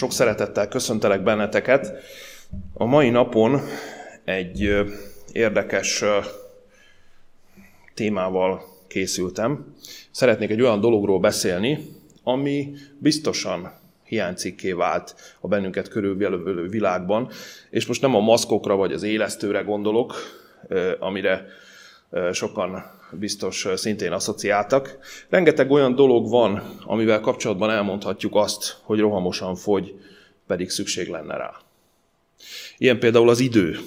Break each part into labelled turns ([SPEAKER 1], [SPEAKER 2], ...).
[SPEAKER 1] Sok szeretettel köszöntelek benneteket. A mai napon egy érdekes témával készültem. Szeretnék egy olyan dologról beszélni, ami biztosan hiánycikké vált a bennünket körülvevő világban, és most nem a maszkokra vagy az élesztőre gondolok, amire sokan biztos szintén asszociáltak. Rengeteg olyan dolog van, amivel kapcsolatban elmondhatjuk azt, hogy rohamosan fogy, pedig szükség lenne rá. Ilyen például az idő,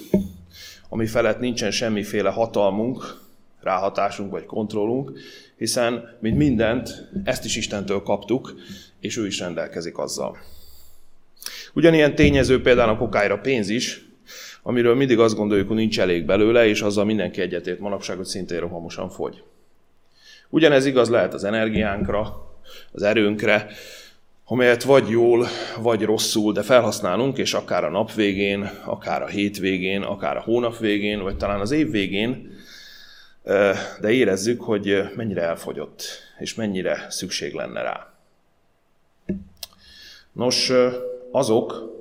[SPEAKER 1] ami felett nincsen semmiféle hatalmunk, ráhatásunk vagy kontrollunk, hiszen, mint mindent, ezt is Istentől kaptuk, és ő is rendelkezik azzal. Ugyanilyen tényező például a kokáira pénz is, amiről mindig azt gondoljuk, hogy nincs elég belőle, és azzal mindenki egyetért manapság, hogy szintén rohamosan fogy. Ugyanez igaz lehet az energiánkra, az erőnkre, amelyet vagy jól, vagy rosszul, de felhasználunk, és akár a nap végén, akár a hét végén, akár a hónap végén, vagy talán az év végén, de érezzük, hogy mennyire elfogyott, és mennyire szükség lenne rá. Nos, azok,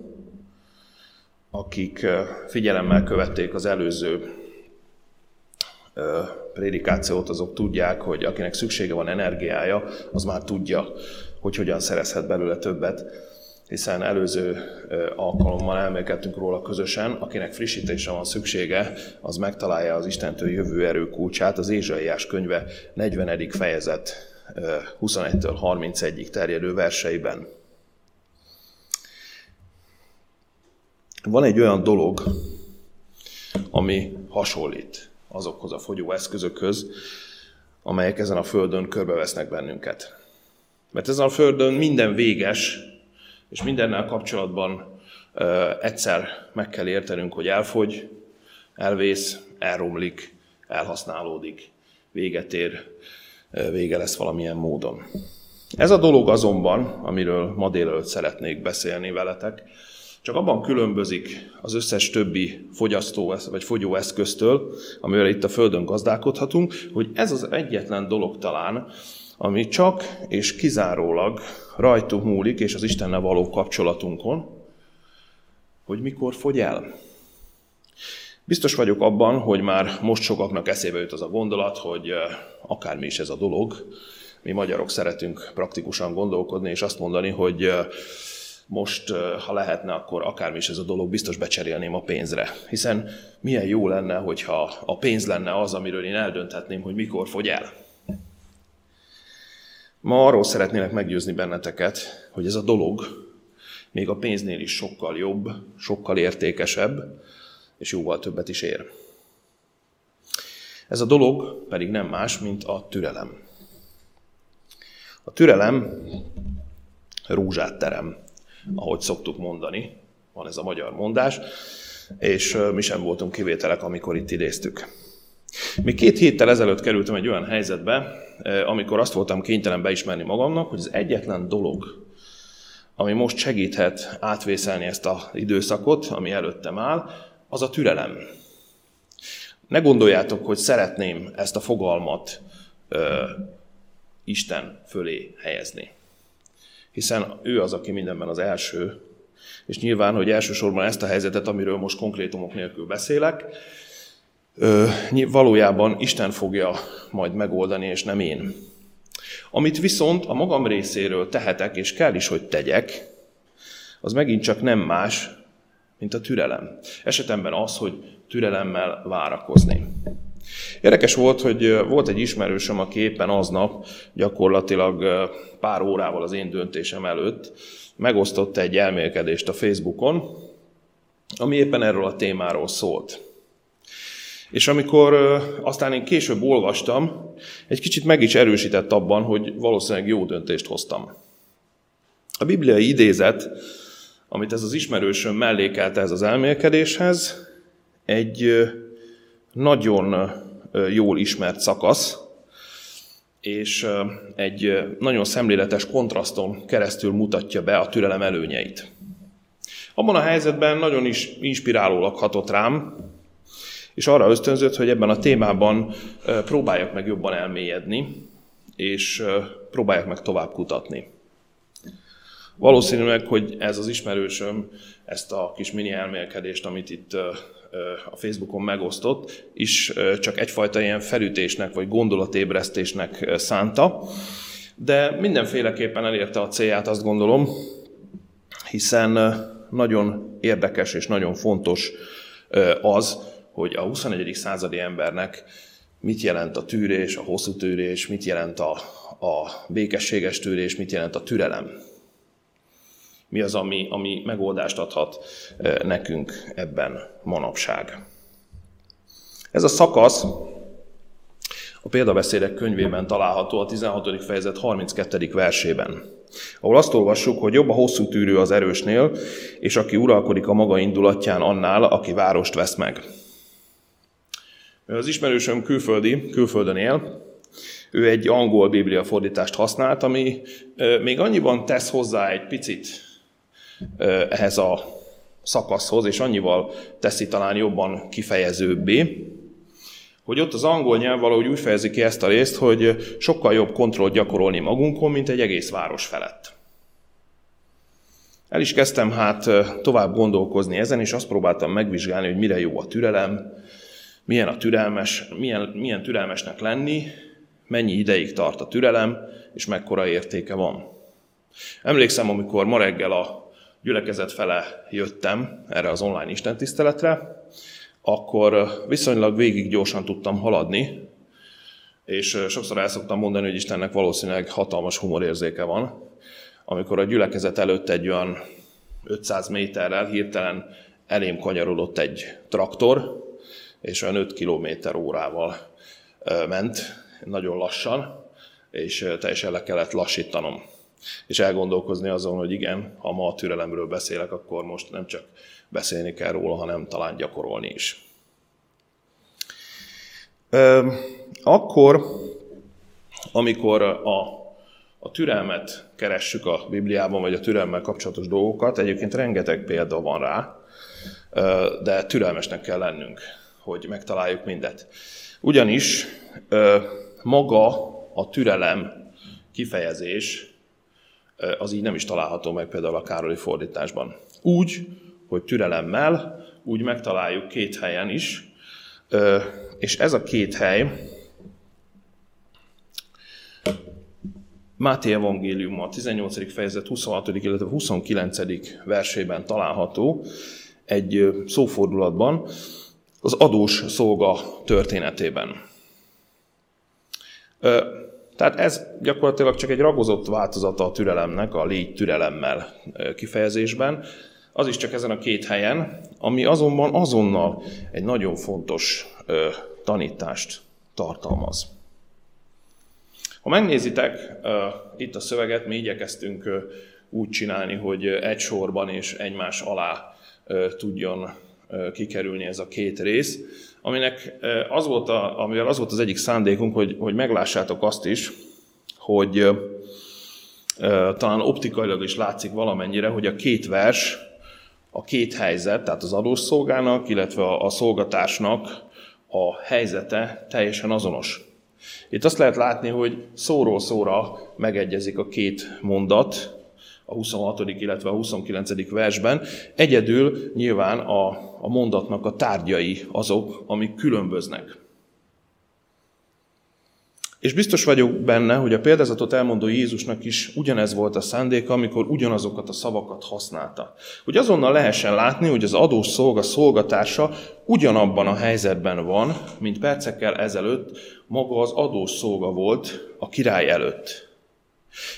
[SPEAKER 1] akik figyelemmel követték az előző prédikációt, azok tudják, hogy akinek szüksége van energiája, az már tudja, hogy hogyan szerezhet belőle többet, hiszen előző alkalommal elmélkedtünk róla közösen, akinek frissítésre van szüksége, az megtalálja az Istentől jövő erő kulcsát, az Ézsaiás könyve 40. fejezet 21-től 31-ig terjedő verseiben. Van egy olyan dolog, ami hasonlít azokhoz a fogyóeszközökhöz, amelyek ezen a földön körbevesznek bennünket. Mert ezen a földön minden véges, és mindennel kapcsolatban ö, egyszer meg kell értenünk, hogy elfogy, elvész, elromlik, elhasználódik, véget ér, vége lesz valamilyen módon. Ez a dolog azonban, amiről ma délelőtt szeretnék beszélni veletek, csak abban különbözik az összes többi fogyasztó vagy fogyóeszköztől, amivel itt a Földön gazdálkodhatunk, hogy ez az egyetlen dolog talán, ami csak és kizárólag rajtunk múlik, és az Istennel való kapcsolatunkon, hogy mikor fogy el. Biztos vagyok abban, hogy már most sokaknak eszébe jut az a gondolat, hogy akármi is ez a dolog, mi magyarok szeretünk praktikusan gondolkodni, és azt mondani, hogy most, ha lehetne, akkor akármi is ez a dolog, biztos becserélném a pénzre. Hiszen milyen jó lenne, hogyha a pénz lenne az, amiről én eldönthetném, hogy mikor fogy el. Ma arról szeretnélek meggyőzni benneteket, hogy ez a dolog még a pénznél is sokkal jobb, sokkal értékesebb, és jóval többet is ér. Ez a dolog pedig nem más, mint a türelem. A türelem rózsát terem ahogy szoktuk mondani, van ez a magyar mondás, és mi sem voltunk kivételek, amikor itt idéztük. Még két héttel ezelőtt kerültem egy olyan helyzetbe, amikor azt voltam kénytelen beismerni magamnak, hogy az egyetlen dolog, ami most segíthet átvészelni ezt az időszakot, ami előttem áll, az a türelem. Ne gondoljátok, hogy szeretném ezt a fogalmat ö, Isten fölé helyezni hiszen ő az, aki mindenben az első, és nyilván, hogy elsősorban ezt a helyzetet, amiről most konkrétumok nélkül beszélek, valójában Isten fogja majd megoldani, és nem én. Amit viszont a magam részéről tehetek, és kell is, hogy tegyek, az megint csak nem más, mint a türelem. Esetemben az, hogy türelemmel várakozni. Érdekes volt, hogy volt egy ismerősöm, aki éppen aznap, gyakorlatilag pár órával az én döntésem előtt megosztott egy elmélkedést a Facebookon, ami éppen erről a témáról szólt. És amikor aztán én később olvastam, egy kicsit meg is erősített abban, hogy valószínűleg jó döntést hoztam. A bibliai idézet, amit ez az ismerősöm mellékelte ez az elmélkedéshez, egy nagyon jól ismert szakasz, és egy nagyon szemléletes kontraszton keresztül mutatja be a türelem előnyeit. Abban a helyzetben nagyon is inspirálólag hatott rám, és arra ösztönzött, hogy ebben a témában próbáljak meg jobban elmélyedni, és próbáljak meg tovább kutatni. Valószínűleg, hogy ez az ismerősöm ezt a kis mini elmélkedést, amit itt a Facebookon megosztott, is csak egyfajta ilyen felütésnek vagy gondolatébresztésnek szánta, de mindenféleképpen elérte a célját, azt gondolom, hiszen nagyon érdekes és nagyon fontos az, hogy a 21. századi embernek mit jelent a tűrés, a hosszú tűrés, mit jelent a, a békességes tűrés, mit jelent a türelem. Mi az, ami, ami megoldást adhat nekünk ebben manapság. Ez a szakasz a példabeszédek könyvében található a 16. fejezet 32. versében, ahol azt olvassuk, hogy jobb a hosszú tűrő az erősnél, és aki uralkodik a maga indulatján annál, aki várost vesz meg. Az ismerősöm külföldi, külföldön él, ő egy angol biblia fordítást használt, ami még annyiban tesz hozzá egy picit ehhez a szakaszhoz, és annyival teszi talán jobban kifejezőbbé, hogy ott az angol nyelv valahogy úgy fejezi ki ezt a részt, hogy sokkal jobb kontrollt gyakorolni magunkon, mint egy egész város felett. El is kezdtem hát tovább gondolkozni ezen, és azt próbáltam megvizsgálni, hogy mire jó a türelem, milyen a türelmes, milyen, milyen türelmesnek lenni, mennyi ideig tart a türelem, és mekkora értéke van. Emlékszem, amikor ma reggel a gyülekezet fele jöttem erre az online istentiszteletre, akkor viszonylag végig gyorsan tudtam haladni, és sokszor el szoktam mondani, hogy Istennek valószínűleg hatalmas humorérzéke van, amikor a gyülekezet előtt egy olyan 500 méterrel hirtelen elém kanyarodott egy traktor, és olyan 5 km órával ment, nagyon lassan, és teljesen le kellett lassítanom. És elgondolkozni azon, hogy igen, ha ma a türelemről beszélek, akkor most nem csak beszélni kell róla, hanem talán gyakorolni is. Akkor, amikor a, a türelmet keressük a Bibliában, vagy a türelmmel kapcsolatos dolgokat, egyébként rengeteg példa van rá, de türelmesnek kell lennünk, hogy megtaláljuk mindet. Ugyanis maga a türelem kifejezés az így nem is található meg például a Károli fordításban. Úgy, hogy türelemmel, úgy megtaláljuk két helyen is, és ez a két hely Máté Evangélium a 18. fejezet 26. illetve 29. versében található egy szófordulatban az adós szolga történetében. Tehát ez gyakorlatilag csak egy ragozott változata a türelemnek, a légy türelemmel kifejezésben, az is csak ezen a két helyen, ami azonban azonnal egy nagyon fontos ö, tanítást tartalmaz. Ha megnézitek ö, itt a szöveget, mi igyekeztünk ö, úgy csinálni, hogy egy sorban és egymás alá ö, tudjon ö, kikerülni ez a két rész, aminek az volt a, amivel az volt az egyik szándékunk, hogy, hogy meglássátok azt is, hogy talán optikailag is látszik valamennyire, hogy a két vers a két helyzet, tehát az adószolgának, illetve a szolgatásnak a helyzete teljesen azonos. Itt azt lehet látni, hogy szóról szóra megegyezik a két mondat, a 26. illetve a 29. versben. Egyedül nyilván a, a mondatnak a tárgyai azok, amik különböznek. És biztos vagyok benne, hogy a példázatot elmondó Jézusnak is ugyanez volt a szándéka, amikor ugyanazokat a szavakat használta. Hogy azonnal lehessen látni, hogy az adós szolga szolgatása ugyanabban a helyzetben van, mint percekkel ezelőtt maga az adós szolga volt a király előtt.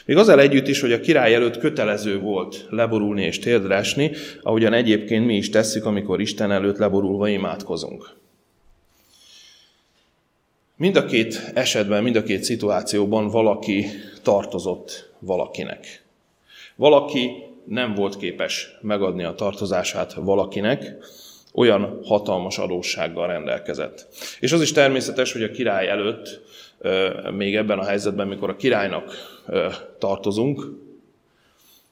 [SPEAKER 1] Még azzal együtt is, hogy a király előtt kötelező volt leborulni és térdre esni, ahogyan egyébként mi is tesszük, amikor Isten előtt leborulva imádkozunk. Mind a két esetben, mind a két szituációban valaki tartozott valakinek. Valaki nem volt képes megadni a tartozását valakinek, olyan hatalmas adóssággal rendelkezett. És az is természetes, hogy a király előtt, még ebben a helyzetben, mikor a királynak tartozunk,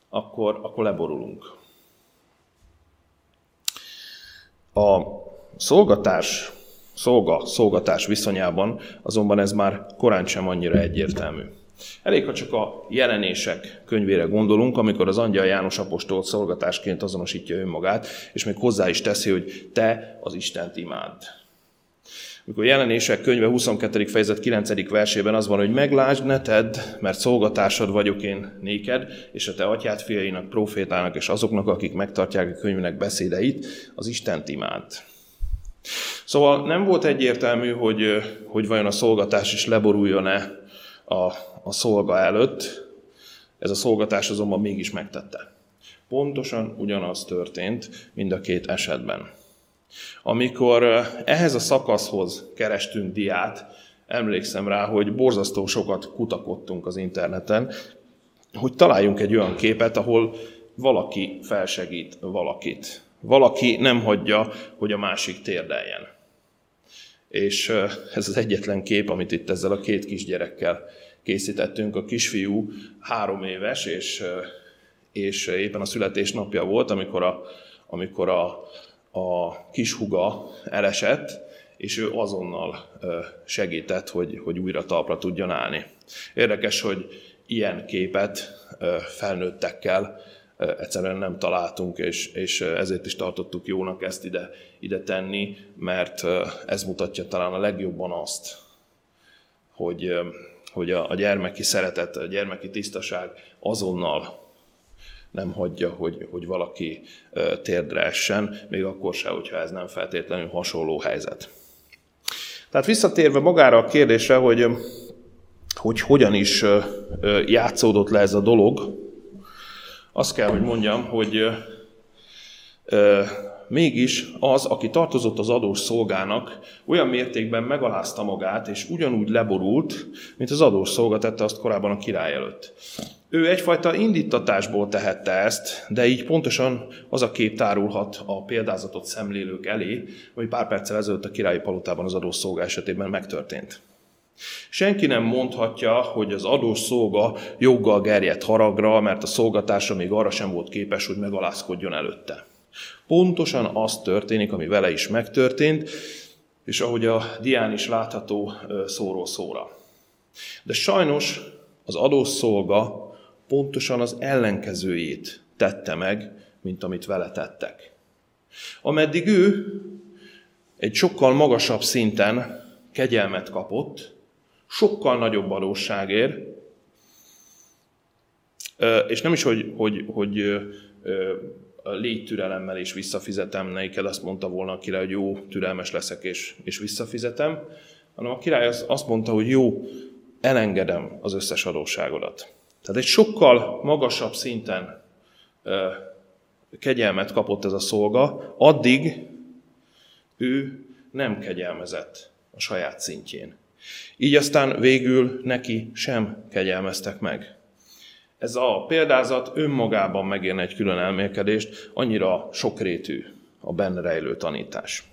[SPEAKER 1] akkor, akkor leborulunk. A szolgatás szolga-szolgatás viszonyában, azonban ez már korán sem annyira egyértelmű. Elég, ha csak a jelenések könyvére gondolunk, amikor az angyal János apostol szolgatásként azonosítja önmagát, és még hozzá is teszi, hogy te az Istent imád. Mikor jelenések könyve 22. fejezet 9. versében az van, hogy meglásd, ne tedd, mert szolgatásod vagyok én néked, és a te atyád fiainak, profétának, és azoknak, akik megtartják a könyvnek beszédeit, az Istent imád. Szóval nem volt egyértelmű, hogy, hogy vajon a szolgatás is leboruljon-e a, a szolga előtt, ez a szolgatás azonban mégis megtette. Pontosan ugyanaz történt mind a két esetben. Amikor ehhez a szakaszhoz kerestünk diát, emlékszem rá, hogy borzasztó sokat kutakodtunk az interneten, hogy találjunk egy olyan képet, ahol valaki felsegít valakit. Valaki nem hagyja, hogy a másik térdeljen. És ez az egyetlen kép, amit itt ezzel a két kisgyerekkel készítettünk. A kisfiú három éves, és, és éppen a születésnapja volt, amikor a, amikor a, a kishuga elesett, és ő azonnal segített, hogy, hogy újra talpra tudjon állni. Érdekes, hogy ilyen képet felnőttekkel egyszerűen nem találtunk, és, és ezért is tartottuk jónak ezt ide, ide tenni, mert ez mutatja talán a legjobban azt, hogy, hogy a, a gyermeki szeretet, a gyermeki tisztaság azonnal nem hagyja, hogy, hogy valaki térdre essen, még akkor se, hogyha ez nem feltétlenül hasonló helyzet. Tehát visszatérve magára a kérdésre, hogy, hogy hogyan is játszódott le ez a dolog, azt kell, hogy mondjam, hogy Mégis az, aki tartozott az adós szolgának, olyan mértékben megalázta magát, és ugyanúgy leborult, mint az adós szolga tette azt korábban a király előtt. Ő egyfajta indítatásból tehette ezt, de így pontosan az a kép tárulhat a példázatot szemlélők elé, ami pár perccel ezelőtt a királyi palotában az adós szolga esetében megtörtént. Senki nem mondhatja, hogy az adós szolga joggal gerjedt haragra, mert a szolgatársa még arra sem volt képes, hogy megalázkodjon előtte. Pontosan az történik, ami vele is megtörtént, és ahogy a dián is látható szóról szóra. De sajnos az adószolga pontosan az ellenkezőjét tette meg, mint amit vele tettek. Ameddig ő egy sokkal magasabb szinten kegyelmet kapott, sokkal nagyobb adósságért, és nem is, hogy, hogy, hogy légy türelemmel és visszafizetem, neked azt mondta volna a király, hogy jó, türelmes leszek és, és visszafizetem, hanem a király azt mondta, hogy jó, elengedem az összes adósságodat. Tehát egy sokkal magasabb szinten kegyelmet kapott ez a szolga, addig ő nem kegyelmezett a saját szintjén. Így aztán végül neki sem kegyelmeztek meg. Ez a példázat önmagában megérne egy külön elmélkedést, annyira sokrétű a benne rejlő tanítás.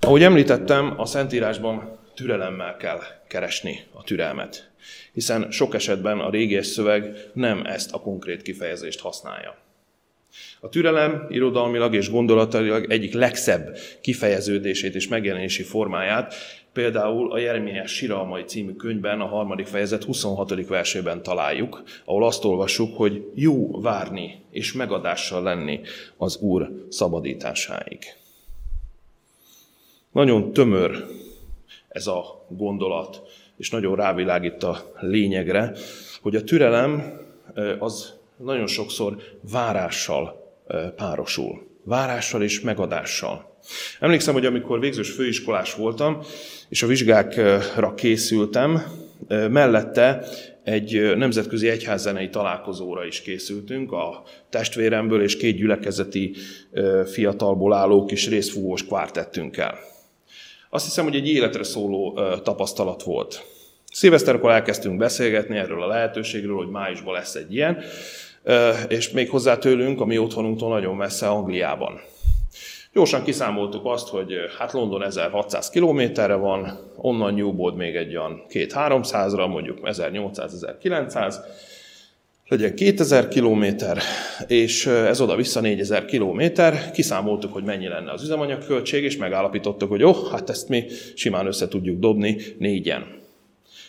[SPEAKER 1] Ahogy említettem, a Szentírásban türelemmel kell keresni a türelmet, hiszen sok esetben a régi szöveg nem ezt a konkrét kifejezést használja. A türelem irodalmilag és gondolatilag egyik legszebb kifejeződését és megjelenési formáját például a Jeremiás Siralmai című könyvben a harmadik fejezet 26. versében találjuk, ahol azt olvassuk, hogy jó várni és megadással lenni az Úr szabadításáig. Nagyon tömör ez a gondolat, és nagyon rávilágít a lényegre, hogy a türelem az nagyon sokszor várással párosul. Várással és megadással. Emlékszem, hogy amikor végzős főiskolás voltam, és a vizsgákra készültem, mellette egy nemzetközi egyházzenei találkozóra is készültünk, a testvéremből és két gyülekezeti fiatalból álló kis részfúvós kvártettünkkel. Azt hiszem, hogy egy életre szóló tapasztalat volt. Szilveszterkor elkezdtünk beszélgetni erről a lehetőségről, hogy májusban lesz egy ilyen, és még hozzá tőlünk, a mi otthonunktól nagyon messze Angliában. Gyorsan kiszámoltuk azt, hogy hát London 1600 kilométerre van, onnan Newbold még egy olyan 2-300-ra, mondjuk 1800-1900, legyen 2000 kilométer, és ez oda-vissza 4000 kilométer. Kiszámoltuk, hogy mennyi lenne az üzemanyagköltség, és megállapítottuk, hogy jó, hát ezt mi simán össze tudjuk dobni négyen.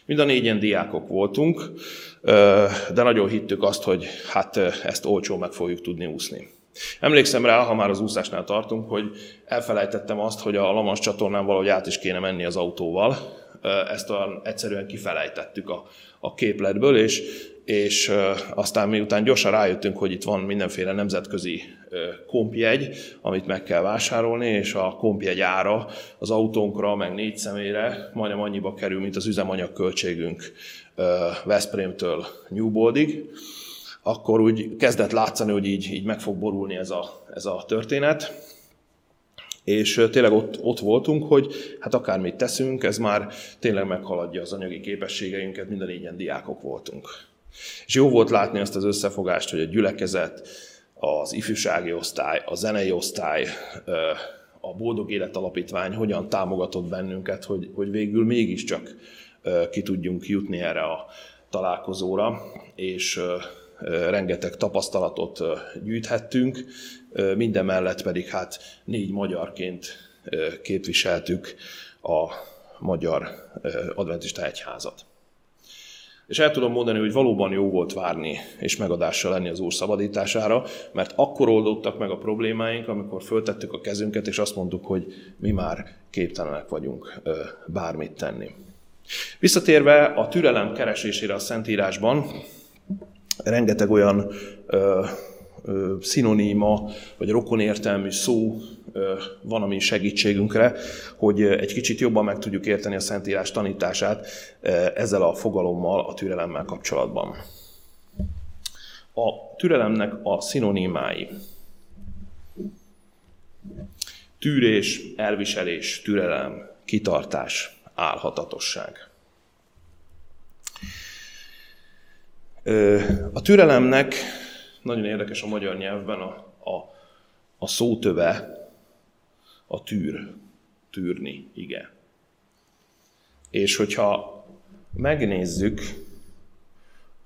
[SPEAKER 1] Mind a négyen diákok voltunk, de nagyon hittük azt, hogy hát ezt olcsó meg fogjuk tudni úszni. Emlékszem rá, ha már az úszásnál tartunk, hogy elfelejtettem azt, hogy a Lamas csatornán valahogy át is kéne menni az autóval. Ezt olyan egyszerűen kifelejtettük a, a képletből, és, és aztán miután gyorsan rájöttünk, hogy itt van mindenféle nemzetközi kompjegy, amit meg kell vásárolni, és a kompjegy ára az autónkra, meg négy személyre majdnem annyiba kerül, mint az üzemanyag költségünk Veszprémtől Newboldig, akkor úgy kezdett látszani, hogy így, így meg fog borulni ez a, ez a történet. És tényleg ott, ott voltunk, hogy hát akármit teszünk, ez már tényleg meghaladja az anyagi képességeinket, minden négyen diákok voltunk. És jó volt látni azt az összefogást, hogy a gyülekezet, az ifjúsági osztály, a zenei osztály, a Boldog Élet Alapítvány hogyan támogatott bennünket, hogy, hogy végül mégiscsak ki tudjunk jutni erre a találkozóra, és rengeteg tapasztalatot gyűjthettünk, minden mellett pedig hát négy magyarként képviseltük a magyar adventista egyházat. És el tudom mondani, hogy valóban jó volt várni és megadással lenni az Úr szabadítására, mert akkor oldottak meg a problémáink, amikor föltettük a kezünket, és azt mondtuk, hogy mi már képtelenek vagyunk bármit tenni. Visszatérve a türelem keresésére a Szentírásban, rengeteg olyan ö, ö, szinoníma, vagy rokonértelmű szó van a mi segítségünkre, hogy egy kicsit jobban meg tudjuk érteni a Szentírás tanítását ezzel a fogalommal, a türelemmel kapcsolatban. A türelemnek a szinonimái. Tűrés, elviselés, türelem, kitartás, álhatatosság. A türelemnek nagyon érdekes a magyar nyelvben a, a, a szótöve, a tűr, tűrni, igen. És hogyha megnézzük,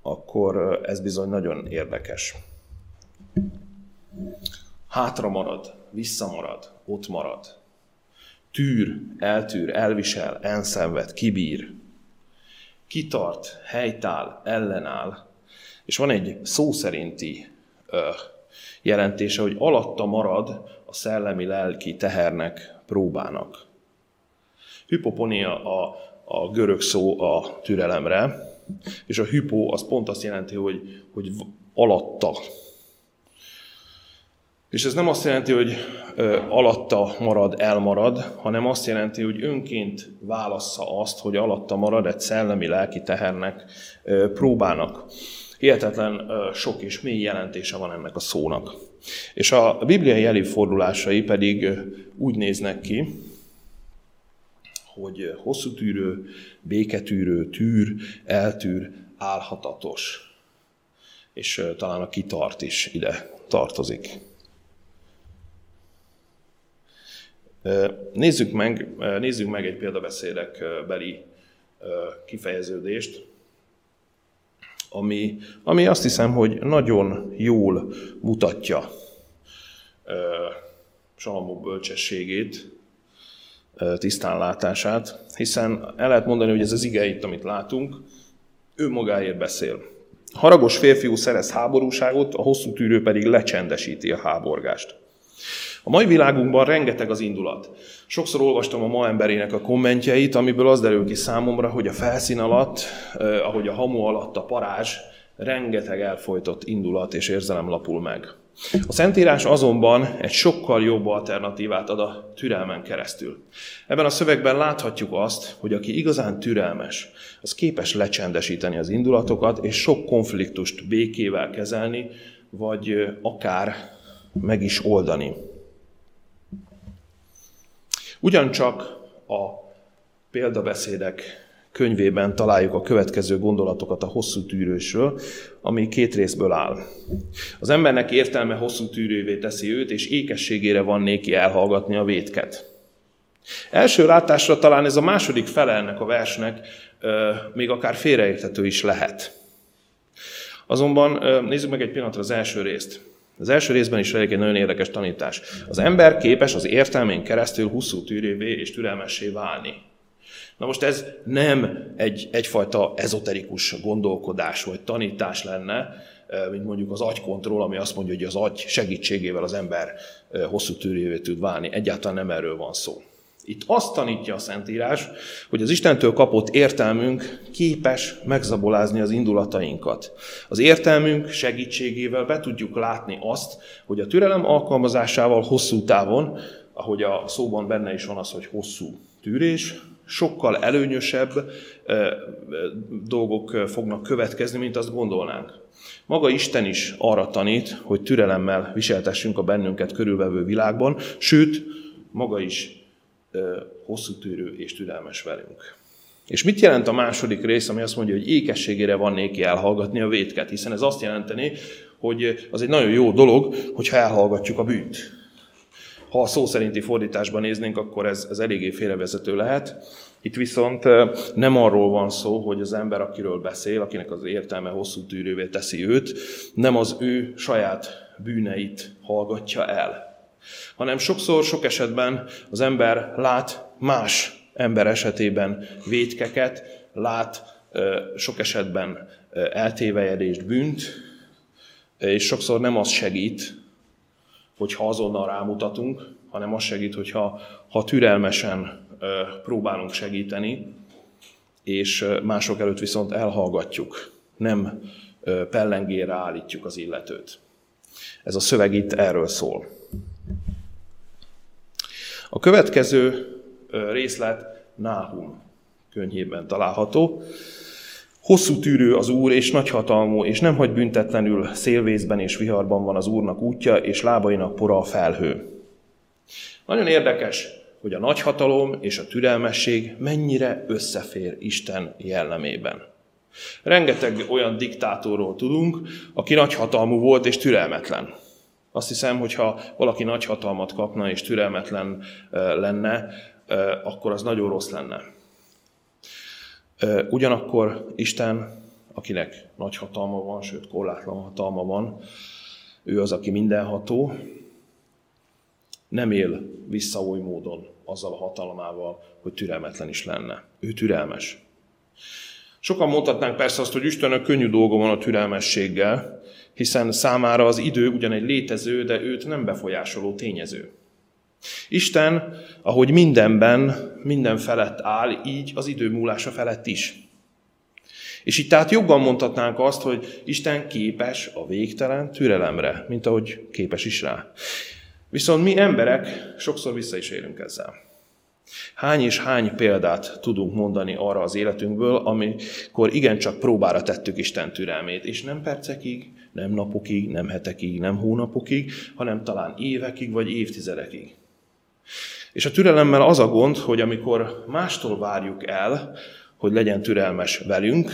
[SPEAKER 1] akkor ez bizony nagyon érdekes. Hátra marad, visszamarad, ott marad. Tűr, eltűr, elvisel, enszenved, kibír. Kitart, helytáll, ellenáll, és van egy szó szerinti ö, jelentése, hogy alatta marad a szellemi-lelki tehernek, próbának. Hypoponia a, a görög szó a türelemre, és a hypo az pont azt jelenti, hogy, hogy alatta. És ez nem azt jelenti, hogy ö, alatta marad, elmarad, hanem azt jelenti, hogy önként válassza azt, hogy alatta marad egy szellemi-lelki tehernek, ö, próbának. Hihetetlen sok és mély jelentése van ennek a szónak. És a bibliai előfordulásai pedig úgy néznek ki, hogy hosszú tűrő, béketűrő, tűr, eltűr, álhatatos. És talán a kitart is ide tartozik. Nézzük meg, nézzük meg egy példabeszédek beli kifejeződést ami, ami azt hiszem, hogy nagyon jól mutatja Salamó bölcsességét, tisztánlátását, hiszen el lehet mondani, hogy ez az ige itt, amit látunk, ő magáért beszél. Haragos férfiú szerez háborúságot, a hosszú tűrő pedig lecsendesíti a háborgást. A mai világunkban rengeteg az indulat. Sokszor olvastam a ma emberének a kommentjeit, amiből az derül ki számomra, hogy a felszín alatt, eh, ahogy a hamu alatt a parázs, rengeteg elfolytott indulat és érzelem lapul meg. A Szentírás azonban egy sokkal jobb alternatívát ad a türelmen keresztül. Ebben a szövegben láthatjuk azt, hogy aki igazán türelmes, az képes lecsendesíteni az indulatokat, és sok konfliktust békével kezelni, vagy akár meg is oldani. Ugyancsak a példabeszédek könyvében találjuk a következő gondolatokat a hosszú tűrősről, ami két részből áll. Az embernek értelme hosszú tűrővé teszi őt, és ékességére van néki elhallgatni a vétket. Első látásra talán ez a második fele a versnek még akár félreérthető is lehet. Azonban nézzük meg egy pillanatra az első részt. Az első részben is egy nagyon érdekes tanítás. Az ember képes az értelmén keresztül hosszú tűrévé és türelmessé válni. Na most ez nem egy, egyfajta ezoterikus gondolkodás vagy tanítás lenne, mint mondjuk az agykontroll, ami azt mondja, hogy az agy segítségével az ember hosszú tűrévé tud válni. Egyáltalán nem erről van szó. Itt azt tanítja a Szentírás, hogy az Istentől kapott értelmünk képes megzabolázni az indulatainkat. Az értelmünk segítségével be tudjuk látni azt, hogy a türelem alkalmazásával hosszú távon, ahogy a szóban benne is van az, hogy hosszú tűrés, sokkal előnyösebb dolgok fognak következni, mint azt gondolnánk. Maga Isten is arra tanít, hogy türelemmel viseltessünk a bennünket körülvevő világban, sőt, maga is hosszú tűrő és türelmes velünk. És mit jelent a második rész, ami azt mondja, hogy ékességére van néki elhallgatni a vétket, hiszen ez azt jelenteni, hogy az egy nagyon jó dolog, hogyha elhallgatjuk a bűnt. Ha a szó szerinti fordításban néznénk, akkor ez, ez eléggé félrevezető lehet. Itt viszont nem arról van szó, hogy az ember, akiről beszél, akinek az értelme hosszú tűrővé teszi őt, nem az ő saját bűneit hallgatja el, hanem sokszor, sok esetben az ember lát más ember esetében vétkeket, lát sok esetben eltévejedést, bűnt, és sokszor nem az segít, hogyha azonnal rámutatunk, hanem az segít, hogyha ha türelmesen próbálunk segíteni, és mások előtt viszont elhallgatjuk, nem pellengére állítjuk az illetőt. Ez a szöveg itt erről szól. A következő részlet Náhum könyvében található. Hosszú tűrő az Úr, és nagyhatalmú, és nem hagy büntetlenül szélvészben és viharban van az Úrnak útja, és lábainak pora a felhő. Nagyon érdekes, hogy a nagyhatalom és a türelmesség mennyire összefér Isten jellemében. Rengeteg olyan diktátorról tudunk, aki nagyhatalmú volt és türelmetlen. Azt hiszem, hogy ha valaki nagy hatalmat kapna és türelmetlen lenne, akkor az nagyon rossz lenne. Ugyanakkor Isten, akinek nagy hatalma van, sőt korlátlan hatalma van, ő az, aki mindenható, nem él vissza oly módon azzal a hatalmával, hogy türelmetlen is lenne. Ő türelmes. Sokan mondhatnánk persze azt, hogy Istennek könnyű dolga van a türelmességgel, hiszen számára az idő ugyan egy létező, de őt nem befolyásoló tényező. Isten, ahogy mindenben, minden felett áll, így az idő múlása felett is. És itt tehát jobban mondhatnánk azt, hogy Isten képes a végtelen türelemre, mint ahogy képes is rá. Viszont mi emberek sokszor vissza is élünk ezzel. Hány és hány példát tudunk mondani arra az életünkből, amikor igencsak próbára tettük Isten türelmét, és nem percekig, nem napokig, nem hetekig, nem hónapokig, hanem talán évekig vagy évtizedekig. És a türelemmel az a gond, hogy amikor mástól várjuk el, hogy legyen türelmes velünk,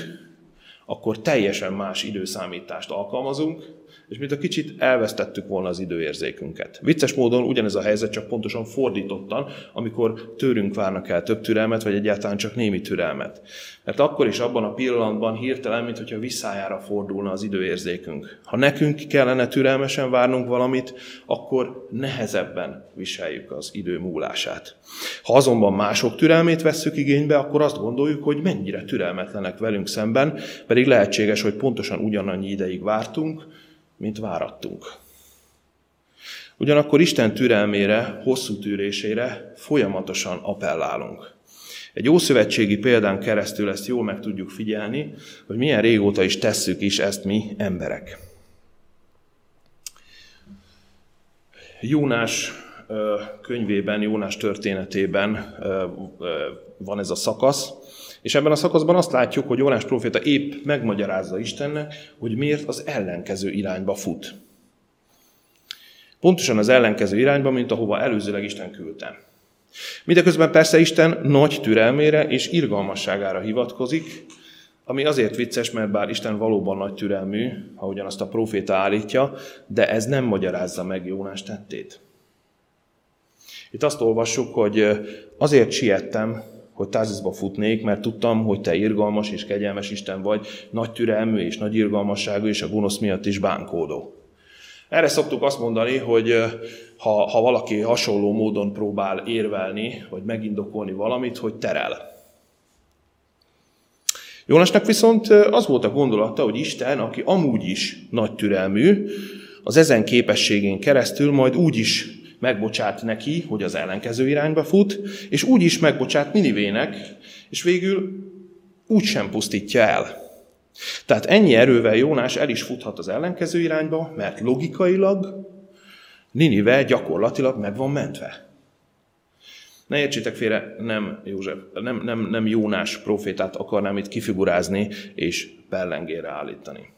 [SPEAKER 1] akkor teljesen más időszámítást alkalmazunk, és mint a kicsit elvesztettük volna az időérzékünket. Vicces módon ugyanez a helyzet csak pontosan fordítottan, amikor tőrünk várnak el több türelmet, vagy egyáltalán csak némi türelmet. Mert akkor is abban a pillanatban hirtelen, mint hogyha visszájára fordulna az időérzékünk. Ha nekünk kellene türelmesen várnunk valamit, akkor nehezebben viseljük az idő múlását. Ha azonban mások türelmét vesszük igénybe, akkor azt gondoljuk, hogy mennyire türelmetlenek velünk szemben, pedig lehetséges, hogy pontosan ugyanannyi ideig vártunk, mint várattunk. Ugyanakkor Isten türelmére, hosszú tűrésére folyamatosan appellálunk. Egy ószövetségi példán keresztül ezt jól meg tudjuk figyelni, hogy milyen régóta is tesszük is ezt mi emberek. Jónás könyvében, Jónás történetében van ez a szakasz, és ebben a szakaszban azt látjuk, hogy Jónás proféta épp megmagyarázza Istennek, hogy miért az ellenkező irányba fut. Pontosan az ellenkező irányba, mint ahova előzőleg Isten küldte. Mindeközben persze Isten nagy türelmére és irgalmasságára hivatkozik, ami azért vicces, mert bár Isten valóban nagy türelmű, ahogyan azt a proféta állítja, de ez nem magyarázza meg Jónás tettét. Itt azt olvassuk, hogy azért siettem, hogy Tázizba futnék, mert tudtam, hogy te irgalmas és kegyelmes Isten vagy, nagy türelmű és nagy irgalmasságú, és a gonosz miatt is bánkódó. Erre szoktuk azt mondani, hogy ha, ha valaki hasonló módon próbál érvelni, vagy megindokolni valamit, hogy terel. Jónásnak viszont az volt a gondolata, hogy Isten, aki amúgy is nagy türelmű, az ezen képességén keresztül majd úgy is megbocsát neki, hogy az ellenkező irányba fut, és úgy is megbocsát Ninivének, és végül úgy sem pusztítja el. Tehát ennyi erővel Jónás el is futhat az ellenkező irányba, mert logikailag Ninive gyakorlatilag meg van mentve. Ne értsétek félre, nem, József, nem, nem, nem Jónás profétát akarnám itt kifigurázni és pellengére állítani.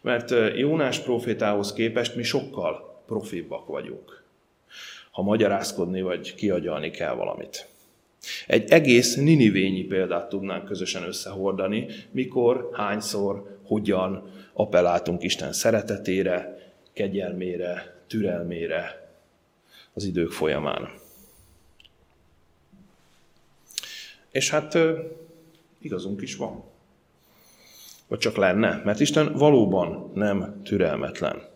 [SPEAKER 1] Mert Jónás profétához képest mi sokkal profibbak vagyunk, ha magyarázkodni vagy kiagyalni kell valamit. Egy egész ninivényi példát tudnánk közösen összehordani, mikor, hányszor, hogyan appelláltunk Isten szeretetére, kegyelmére, türelmére az idők folyamán. És hát igazunk is van. Vagy csak lenne, mert Isten valóban nem türelmetlen.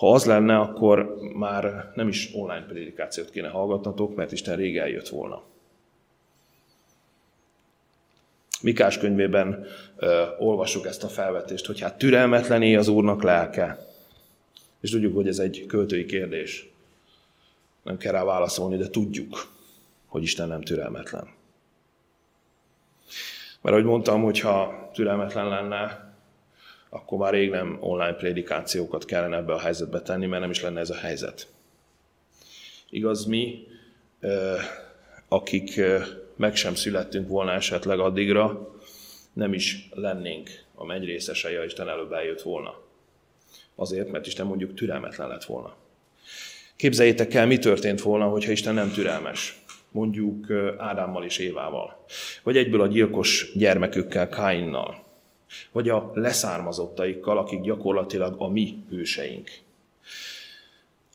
[SPEAKER 1] Ha az lenne, akkor már nem is online prédikációt kéne hallgatnatok, mert Isten rég eljött volna. Mikás könyvében ö, olvassuk ezt a felvetést, hogy hát türelmetlené az Úrnak lelke. És tudjuk, hogy ez egy költői kérdés. Nem kell rá válaszolni, de tudjuk, hogy Isten nem türelmetlen. Mert ahogy mondtam, hogyha türelmetlen lenne, akkor már rég nem online prédikációkat kellene ebbe a helyzetbe tenni, mert nem is lenne ez a helyzet. Igaz, mi, akik meg sem születtünk volna esetleg addigra, nem is lennénk a menny részesei, ha Isten előbb eljött volna. Azért, mert Isten mondjuk türelmetlen lett volna. Képzeljétek el, mi történt volna, hogyha Isten nem türelmes. Mondjuk Ádámmal és Évával. Vagy egyből a gyilkos gyermekükkel, Káinnal vagy a leszármazottaikkal, akik gyakorlatilag a mi hőseink.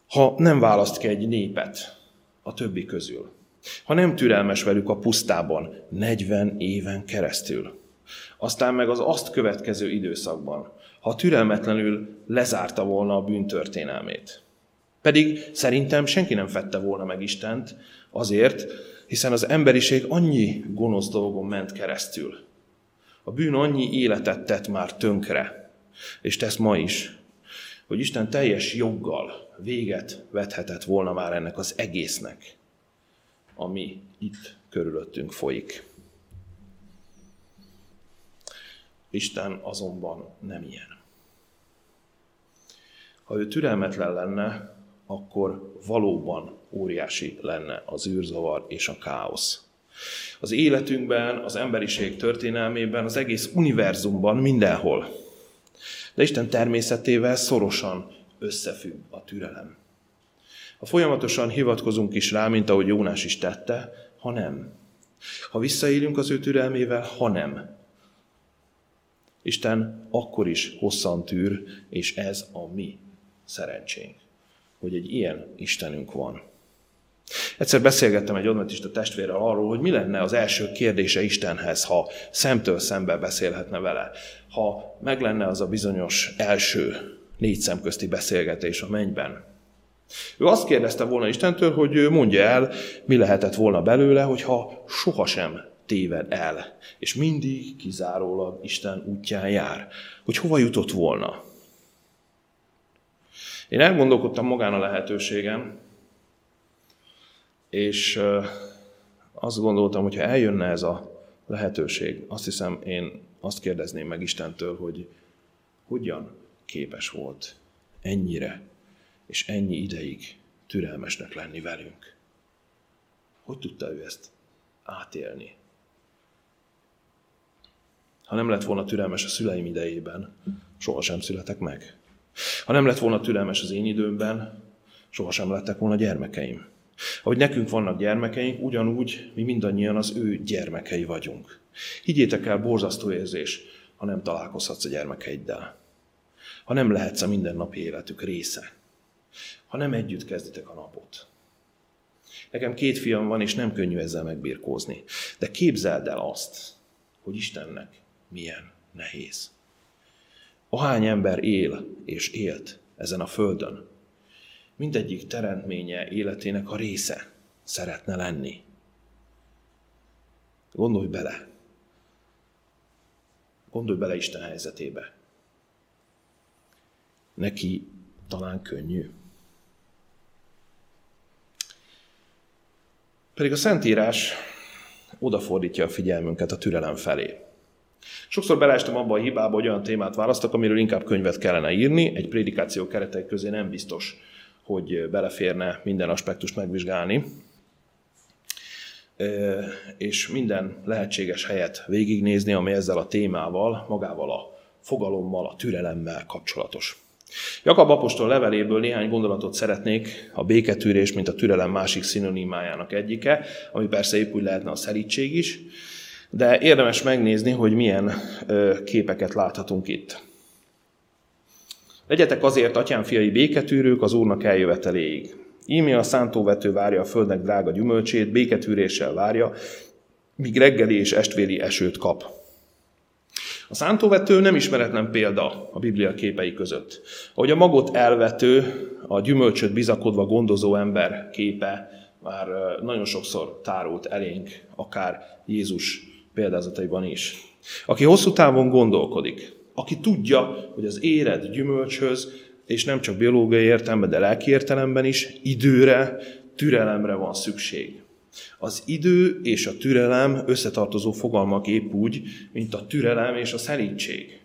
[SPEAKER 1] Ha nem választ ki egy népet a többi közül, ha nem türelmes velük a pusztában 40 éven keresztül, aztán meg az azt következő időszakban, ha türelmetlenül lezárta volna a bűntörténelmét. Pedig szerintem senki nem fette volna meg Istent azért, hiszen az emberiség annyi gonosz dolgon ment keresztül, a bűn annyi életet tett már tönkre, és tesz ma is, hogy Isten teljes joggal véget vethetett volna már ennek az egésznek, ami itt körülöttünk folyik. Isten azonban nem ilyen. Ha ő türelmetlen lenne, akkor valóban óriási lenne az űrzavar és a káosz az életünkben, az emberiség történelmében, az egész univerzumban, mindenhol. De Isten természetével szorosan összefügg a türelem. Ha folyamatosan hivatkozunk is rá, mint ahogy Jónás is tette, ha nem. Ha visszaélünk az ő türelmével, ha nem. Isten akkor is hosszan tűr, és ez a mi szerencsénk, hogy egy ilyen Istenünk van. Egyszer beszélgettem egy adventista testvérrel arról, hogy mi lenne az első kérdése Istenhez, ha szemtől szembe beszélhetne vele. Ha meg lenne az a bizonyos első négy szemközti beszélgetés a mennyben. Ő azt kérdezte volna Istentől, hogy mondja el, mi lehetett volna belőle, hogyha sohasem téved el, és mindig kizárólag Isten útján jár. Hogy hova jutott volna. Én elgondolkodtam magán a lehetőségen, és azt gondoltam, hogy ha eljönne ez a lehetőség, azt hiszem én azt kérdezném meg Istentől, hogy hogyan képes volt ennyire és ennyi ideig türelmesnek lenni velünk. Hogy tudta ő ezt átélni? Ha nem lett volna türelmes a szüleim idejében, sohasem születek meg. Ha nem lett volna türelmes az én időmben, sohasem lettek volna gyermekeim. Ahogy nekünk vannak gyermekeink, ugyanúgy mi mindannyian az ő gyermekei vagyunk. Higgyétek el, borzasztó érzés, ha nem találkozhatsz a gyermekeiddel. Ha nem lehetsz a mindennapi életük része. Ha nem együtt kezditek a napot. Nekem két fiam van, és nem könnyű ezzel megbirkózni. De képzeld el azt, hogy Istennek milyen nehéz. Ahány ember él és élt ezen a földön, mindegyik teremtménye életének a része szeretne lenni. Gondolj bele, Gondolj bele Isten helyzetébe. Neki talán könnyű. Pedig a Szentírás odafordítja a figyelmünket a türelem felé. Sokszor beleestem abba a hibába, hogy olyan témát választok, amiről inkább könyvet kellene írni. Egy prédikáció keretei közé nem biztos, hogy beleférne minden aspektust megvizsgálni. És minden lehetséges helyet végignézni, ami ezzel a témával, magával a fogalommal, a türelemmel kapcsolatos. Jakab apostol leveléből néhány gondolatot szeretnék a béketűrés, mint a türelem másik szinonimájának egyike, ami persze épp úgy lehetne a szerítség is, de érdemes megnézni, hogy milyen képeket láthatunk itt. Legyetek azért, atyám fiai béketűrők az Úrnak eljöveteléig. Ími a szántóvető várja a földnek drága gyümölcsét, béketűréssel várja, míg reggeli és estvéli esőt kap. A szántóvető nem ismeretlen példa a Biblia képei között. Ahogy a magot elvető, a gyümölcsöt bizakodva gondozó ember képe már nagyon sokszor tárult elénk, akár Jézus példázataiban is. Aki hosszú távon gondolkodik, aki tudja, hogy az éred gyümölcshöz, és nem csak biológiai értelemben, de lelki értelemben is időre, türelemre van szükség. Az idő és a türelem összetartozó fogalmak épp úgy, mint a türelem és a szerítség,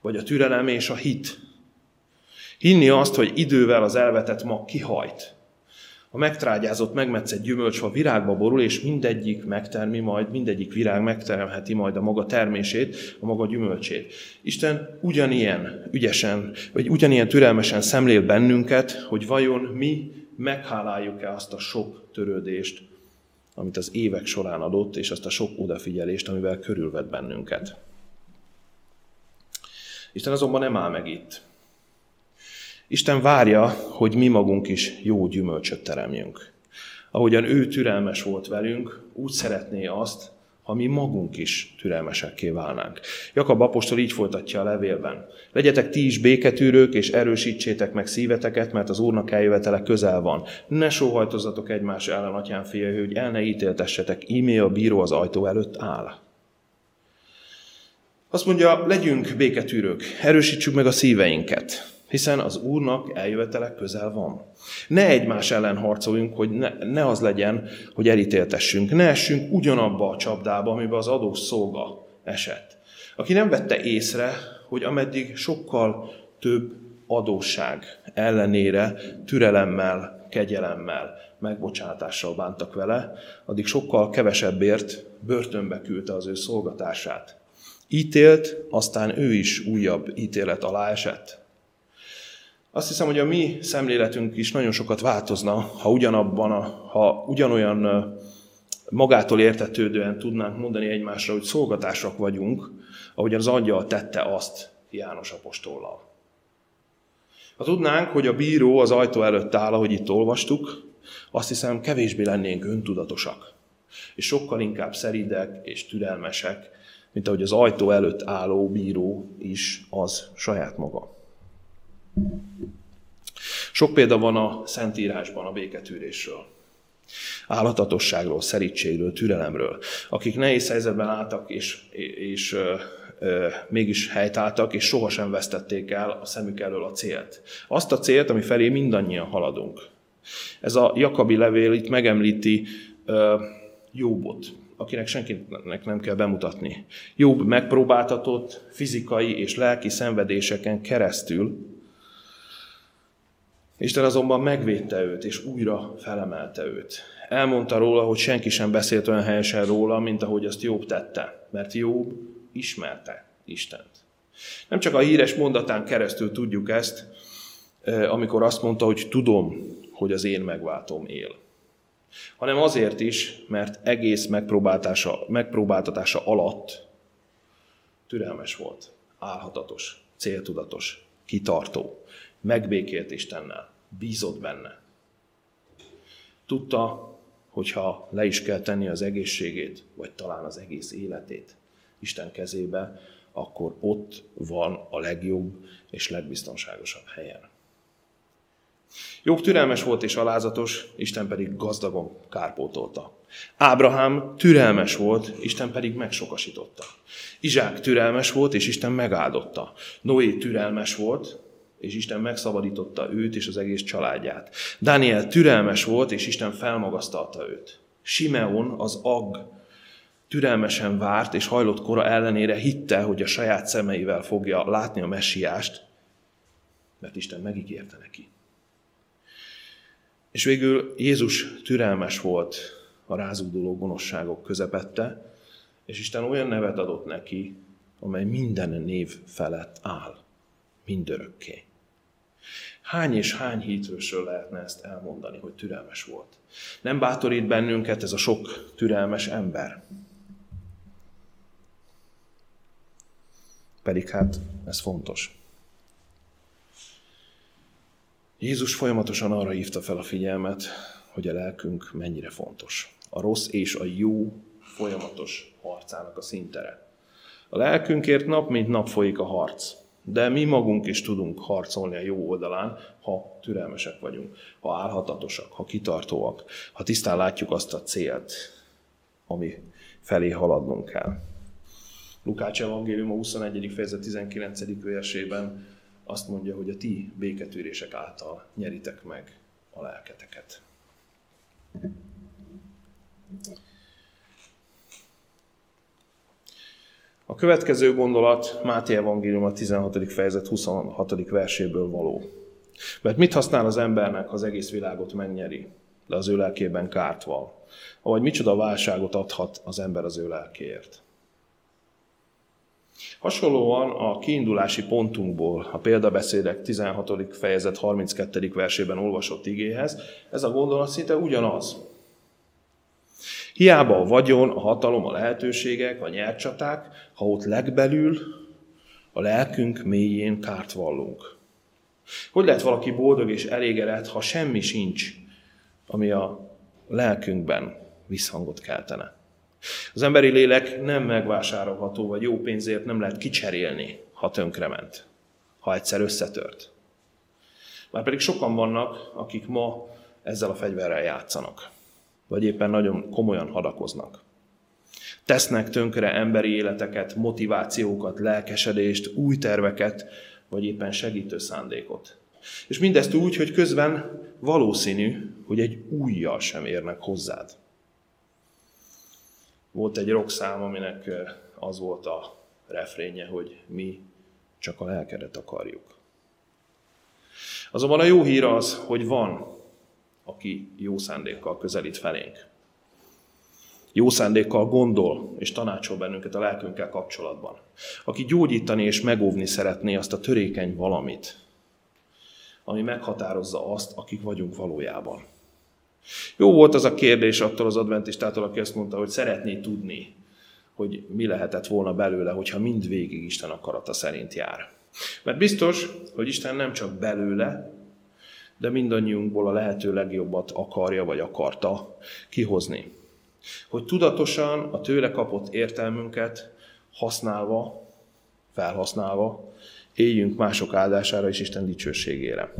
[SPEAKER 1] vagy a türelem és a hit. Hinni azt, hogy idővel az elvetett mag kihajt, a megtrágyázott, megmetszett gyümölcsfa virágba borul, és mindegyik megtermi majd, mindegyik virág megteremheti majd a maga termését, a maga gyümölcsét. Isten ugyanilyen ügyesen, vagy ugyanilyen türelmesen szemlél bennünket, hogy vajon mi megháláljuk-e azt a sok törődést, amit az évek során adott, és azt a sok odafigyelést, amivel körülvet bennünket. Isten azonban nem áll meg itt. Isten várja, hogy mi magunk is jó gyümölcsöt teremjünk. Ahogyan ő türelmes volt velünk, úgy szeretné azt, ha mi magunk is türelmesekké válnánk. Jakab apostol így folytatja a levélben. Legyetek ti is béketűrők, és erősítsétek meg szíveteket, mert az Úrnak eljövetele közel van. Ne sóhajtozzatok egymás ellen, atyám fia, hogy el ne ítéltessetek, ímé a bíró az ajtó előtt áll. Azt mondja, legyünk béketűrők, erősítsük meg a szíveinket hiszen az Úrnak eljövetele közel van. Ne egymás ellen harcoljunk, hogy ne, ne az legyen, hogy elítéltessünk. Ne essünk ugyanabba a csapdába, amiben az adós szolga esett. Aki nem vette észre, hogy ameddig sokkal több adósság ellenére türelemmel, kegyelemmel, megbocsátással bántak vele, addig sokkal kevesebbért börtönbe küldte az ő szolgatását. Ítélt, aztán ő is újabb ítélet alá esett. Azt hiszem, hogy a mi szemléletünk is nagyon sokat változna, ha ugyanabban, ha ugyanolyan magától értetődően tudnánk mondani egymásra, hogy szolgatásak vagyunk, ahogyan az angyal tette azt János apostollal. Ha tudnánk, hogy a bíró az ajtó előtt áll, ahogy itt olvastuk, azt hiszem kevésbé lennénk öntudatosak, és sokkal inkább szeridek és türelmesek, mint ahogy az ajtó előtt álló bíró is az saját maga. Sok példa van a Szentírásban a béketűrésről. Álhatatosságról, szerítségről, türelemről. Akik nehéz helyzetben álltak, és, és ö, ö, mégis helytáltak, és sohasem vesztették el a szemük elől a célt. Azt a célt, ami felé mindannyian haladunk. Ez a Jakabi levél itt megemlíti ö, Jóbot, akinek senkinek nem kell bemutatni. Jobb megpróbáltatott fizikai és lelki szenvedéseken keresztül Isten azonban megvédte őt, és újra felemelte őt. Elmondta róla, hogy senki sem beszélt olyan helyesen róla, mint ahogy azt Jobb tette, mert Jobb ismerte Istent. Nem csak a híres mondatán keresztül tudjuk ezt, amikor azt mondta, hogy tudom, hogy az én megváltom él. Hanem azért is, mert egész megpróbáltása, megpróbáltatása alatt türelmes volt, álhatatos, céltudatos, kitartó, megbékélt Istennel bízott benne. Tudta, hogyha le is kell tenni az egészségét, vagy talán az egész életét Isten kezébe, akkor ott van a legjobb és legbiztonságosabb helyen. Jobb türelmes volt és alázatos, Isten pedig gazdagon kárpótolta. Ábrahám türelmes volt, Isten pedig megsokasította. Izsák türelmes volt, és Isten megáldotta. Noé türelmes volt, és Isten megszabadította őt és az egész családját. Dániel türelmes volt, és Isten felmagasztalta őt. Simeon, az ag, türelmesen várt, és hajlott kora ellenére hitte, hogy a saját szemeivel fogja látni a messiást, mert Isten megígérte neki. És végül Jézus türelmes volt a rázugduló gonoszságok közepette, és Isten olyan nevet adott neki, amely minden név felett áll, mindörökké. Hány és hány hítrősről lehetne ezt elmondani, hogy türelmes volt? Nem bátorít bennünket ez a sok türelmes ember? Pedig hát ez fontos. Jézus folyamatosan arra hívta fel a figyelmet, hogy a lelkünk mennyire fontos. A rossz és a jó folyamatos harcának a szintere. A lelkünkért nap mint nap folyik a harc, de mi magunk is tudunk harcolni a jó oldalán, ha türelmesek vagyunk, ha állhatatosak, ha kitartóak, ha tisztán látjuk azt a célt, ami felé haladnunk kell. Lukács evangélium a 21. fejezet 19. versében azt mondja, hogy a ti béketűrések által nyeritek meg a lelketeket. A következő gondolat Máté Evangélium a 16. fejezet 26. verséből való. Mert mit használ az embernek, ha az egész világot megnyeri, de az ő lelkében kárt val? Vagy micsoda válságot adhat az ember az ő lelkéért? Hasonlóan a kiindulási pontunkból, a példabeszédek 16. fejezet 32. versében olvasott igéhez, ez a gondolat szinte ugyanaz. Hiába a vagyon, a hatalom, a lehetőségek, a nyercsaták, ha ott legbelül, a lelkünk mélyén kárt vallunk. Hogy lehet valaki boldog és elégedett, ha semmi sincs, ami a lelkünkben visszhangot keltene? Az emberi lélek nem megvásárolható, vagy jó pénzért nem lehet kicserélni, ha tönkrement, ha egyszer összetört. Már pedig sokan vannak, akik ma ezzel a fegyverrel játszanak, vagy éppen nagyon komolyan hadakoznak. Tesznek tönkre emberi életeket, motivációkat, lelkesedést, új terveket, vagy éppen segítő szándékot. És mindezt úgy, hogy közben valószínű, hogy egy újjal sem érnek hozzád. Volt egy szám, aminek az volt a refrénje, hogy mi csak a lelkedet akarjuk. Azonban a jó hír az, hogy van, aki jó szándékkal közelít felénk. Jó szándékkal gondol és tanácsol bennünket a lelkünkkel kapcsolatban. Aki gyógyítani és megóvni szeretné azt a törékeny valamit, ami meghatározza azt, akik vagyunk valójában. Jó volt az a kérdés attól az adventistától, aki azt mondta, hogy szeretné tudni, hogy mi lehetett volna belőle, hogyha mindvégig Isten akarata szerint jár. Mert biztos, hogy Isten nem csak belőle, de mindannyiunkból a lehető legjobbat akarja vagy akarta kihozni. Hogy tudatosan a tőle kapott értelmünket használva, felhasználva, éljünk mások áldására és Isten dicsőségére.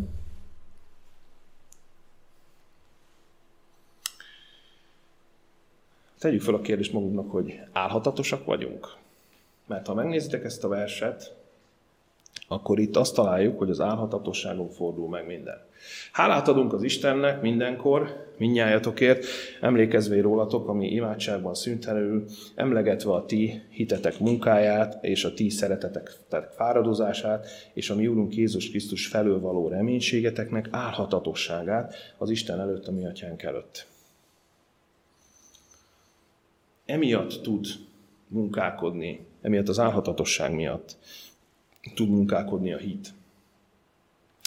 [SPEAKER 1] Tegyük fel a kérdést magunknak, hogy álhatatosak vagyunk? Mert ha megnézitek ezt a verset, akkor itt azt találjuk, hogy az álhatatosságon fordul meg minden. Hálát adunk az Istennek mindenkor, minnyájatokért, emlékezve rólatok, ami imádságban szüntelenül, emlegetve a ti hitetek munkáját, és a ti szeretetek fáradozását, és a mi Úrunk Jézus Krisztus felől való reménységeteknek álhatatosságát az Isten előtt, a mi atyánk előtt emiatt tud munkálkodni, emiatt az álhatatosság miatt tud munkálkodni a hit.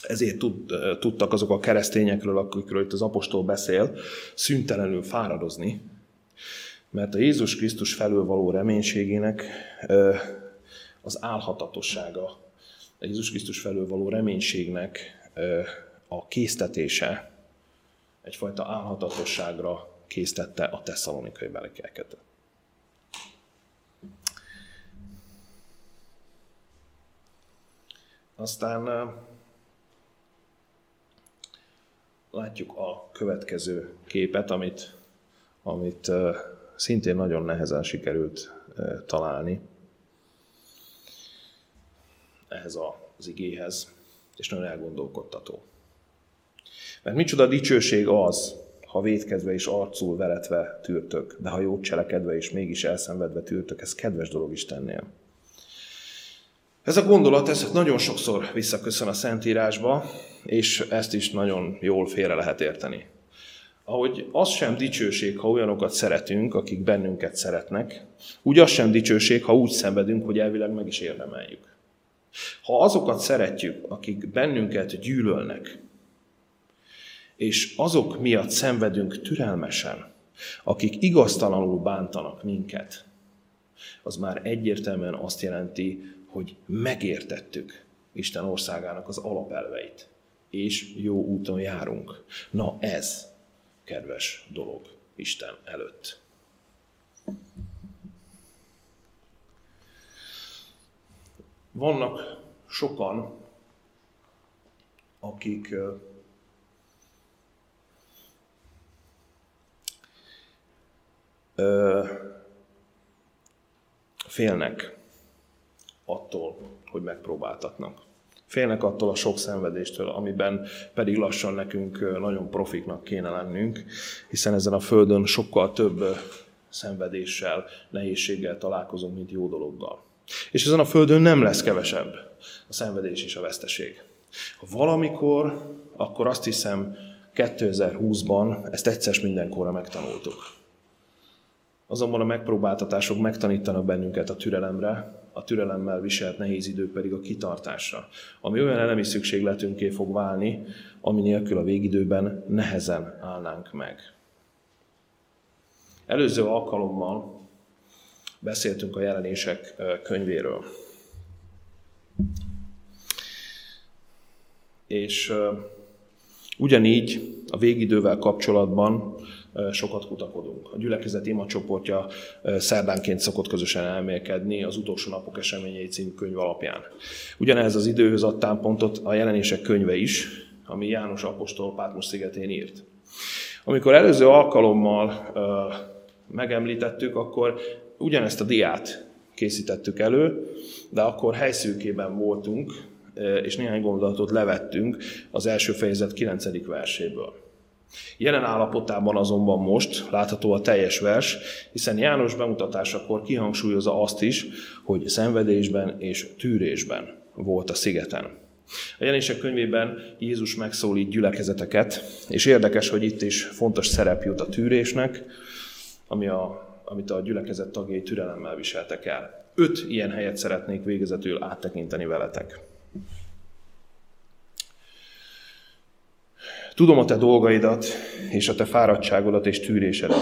[SPEAKER 1] Ezért tud, tudtak azok a keresztényekről, akikről itt az apostol beszél, szüntelenül fáradozni, mert a Jézus Krisztus felől való reménységének az álhatatossága, a Jézus Krisztus felől való reménységnek a késztetése egyfajta álhatatosságra késztette a tesszalonikai belekeket. Aztán látjuk a következő képet, amit, amit szintén nagyon nehezen sikerült találni ehhez az igéhez, és nagyon elgondolkodtató. Mert micsoda dicsőség az, ha védkezve és arcul veretve tűrtök, de ha jót cselekedve és mégis elszenvedve tűrtök, ez kedves dolog Istennél. Ez a gondolat, ez nagyon sokszor visszaköszön a Szentírásba, és ezt is nagyon jól félre lehet érteni. Ahogy az sem dicsőség, ha olyanokat szeretünk, akik bennünket szeretnek, úgy az sem dicsőség, ha úgy szenvedünk, hogy elvileg meg is érdemeljük. Ha azokat szeretjük, akik bennünket gyűlölnek, és azok miatt szenvedünk türelmesen, akik igaztalanul bántanak minket, az már egyértelműen azt jelenti, hogy megértettük Isten országának az alapelveit, és jó úton járunk. Na ez kedves dolog Isten előtt. Vannak sokan, akik félnek attól, hogy megpróbáltatnak. Félnek attól a sok szenvedéstől, amiben pedig lassan nekünk nagyon profiknak kéne lennünk, hiszen ezen a földön sokkal több szenvedéssel, nehézséggel találkozunk, mint jó dologgal. És ezen a földön nem lesz kevesebb a szenvedés és a veszteség. Ha valamikor, akkor azt hiszem 2020-ban ezt egyszer mindenkorra megtanultuk. Azonban a megpróbáltatások megtanítanak bennünket a türelemre, a türelemmel viselt nehéz idők pedig a kitartásra, ami olyan elemi szükségletünké fog válni, ami nélkül a végidőben nehezen állnánk meg. Előző alkalommal beszéltünk a jelenések könyvéről. És ugyanígy a végidővel kapcsolatban sokat kutakodunk. A gyülekezet ima csoportja szerdánként szokott közösen elmélkedni az utolsó napok eseményei című könyv alapján. Ugyanez az időhöz ad támpontot a jelenések könyve is, ami János Apostol Pátmos szigetén írt. Amikor előző alkalommal megemlítettük, akkor ugyanezt a diát készítettük elő, de akkor helyszűkében voltunk, és néhány gondolatot levettünk az első fejezet 9. verséből. Jelen állapotában azonban most látható a teljes vers, hiszen János bemutatásakor kihangsúlyozza azt is, hogy szenvedésben és tűrésben volt a szigeten. A jelenések könyvében Jézus megszólít gyülekezeteket, és érdekes, hogy itt is fontos szerep jut a tűrésnek, ami a, amit a gyülekezet tagjai türelemmel viseltek el. Öt ilyen helyet szeretnék végezetül áttekinteni veletek. Tudom a te dolgaidat, és a te fáradtságodat és tűrésedet,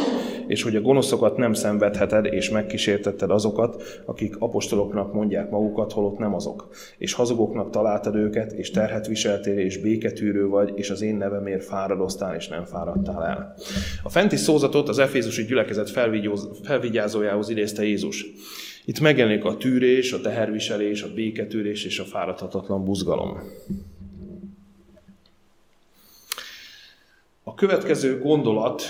[SPEAKER 1] és hogy a gonoszokat nem szenvedheted, és megkísértetted azokat, akik apostoloknak mondják magukat, holott nem azok. És hazugoknak találtad őket, és terhet viseltél, és béketűrő vagy, és az én nevemért fáradoztál, és nem fáradtál el. A fenti szózatot az Efézusi gyülekezet felvigyázójához idézte Jézus. Itt megjelenik a tűrés, a teherviselés, a béketűrés és a fáradhatatlan buzgalom. A következő gondolat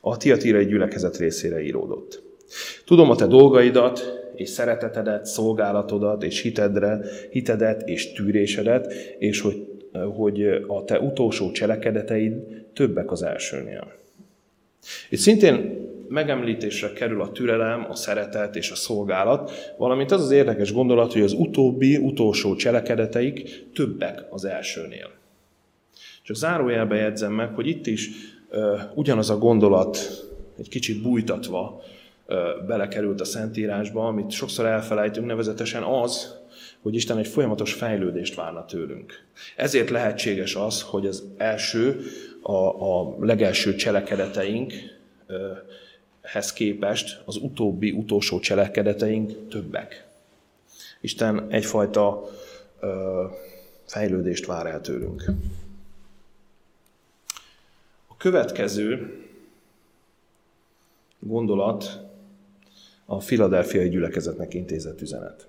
[SPEAKER 1] a Tiatírai gyülekezet részére íródott. Tudom a te dolgaidat, és szeretetedet, szolgálatodat, és hitedre, hitedet, és tűrésedet, és hogy, hogy a te utolsó cselekedeteid többek az elsőnél. Itt szintén megemlítésre kerül a türelem, a szeretet és a szolgálat, valamint az az érdekes gondolat, hogy az utóbbi, utolsó cselekedeteik többek az elsőnél. Csak zárójelbe jegyzem meg, hogy itt is uh, ugyanaz a gondolat egy kicsit bújtatva uh, belekerült a Szentírásba, amit sokszor elfelejtünk, nevezetesen az, hogy Isten egy folyamatos fejlődést várna tőlünk. Ezért lehetséges az, hogy az első, a, a legelső cselekedeteink hez képest az utóbbi, utolsó cselekedeteink többek. Isten egyfajta ö, fejlődést vár el tőlünk. Következő gondolat a filadelfiai gyülekezetnek intézett üzenet.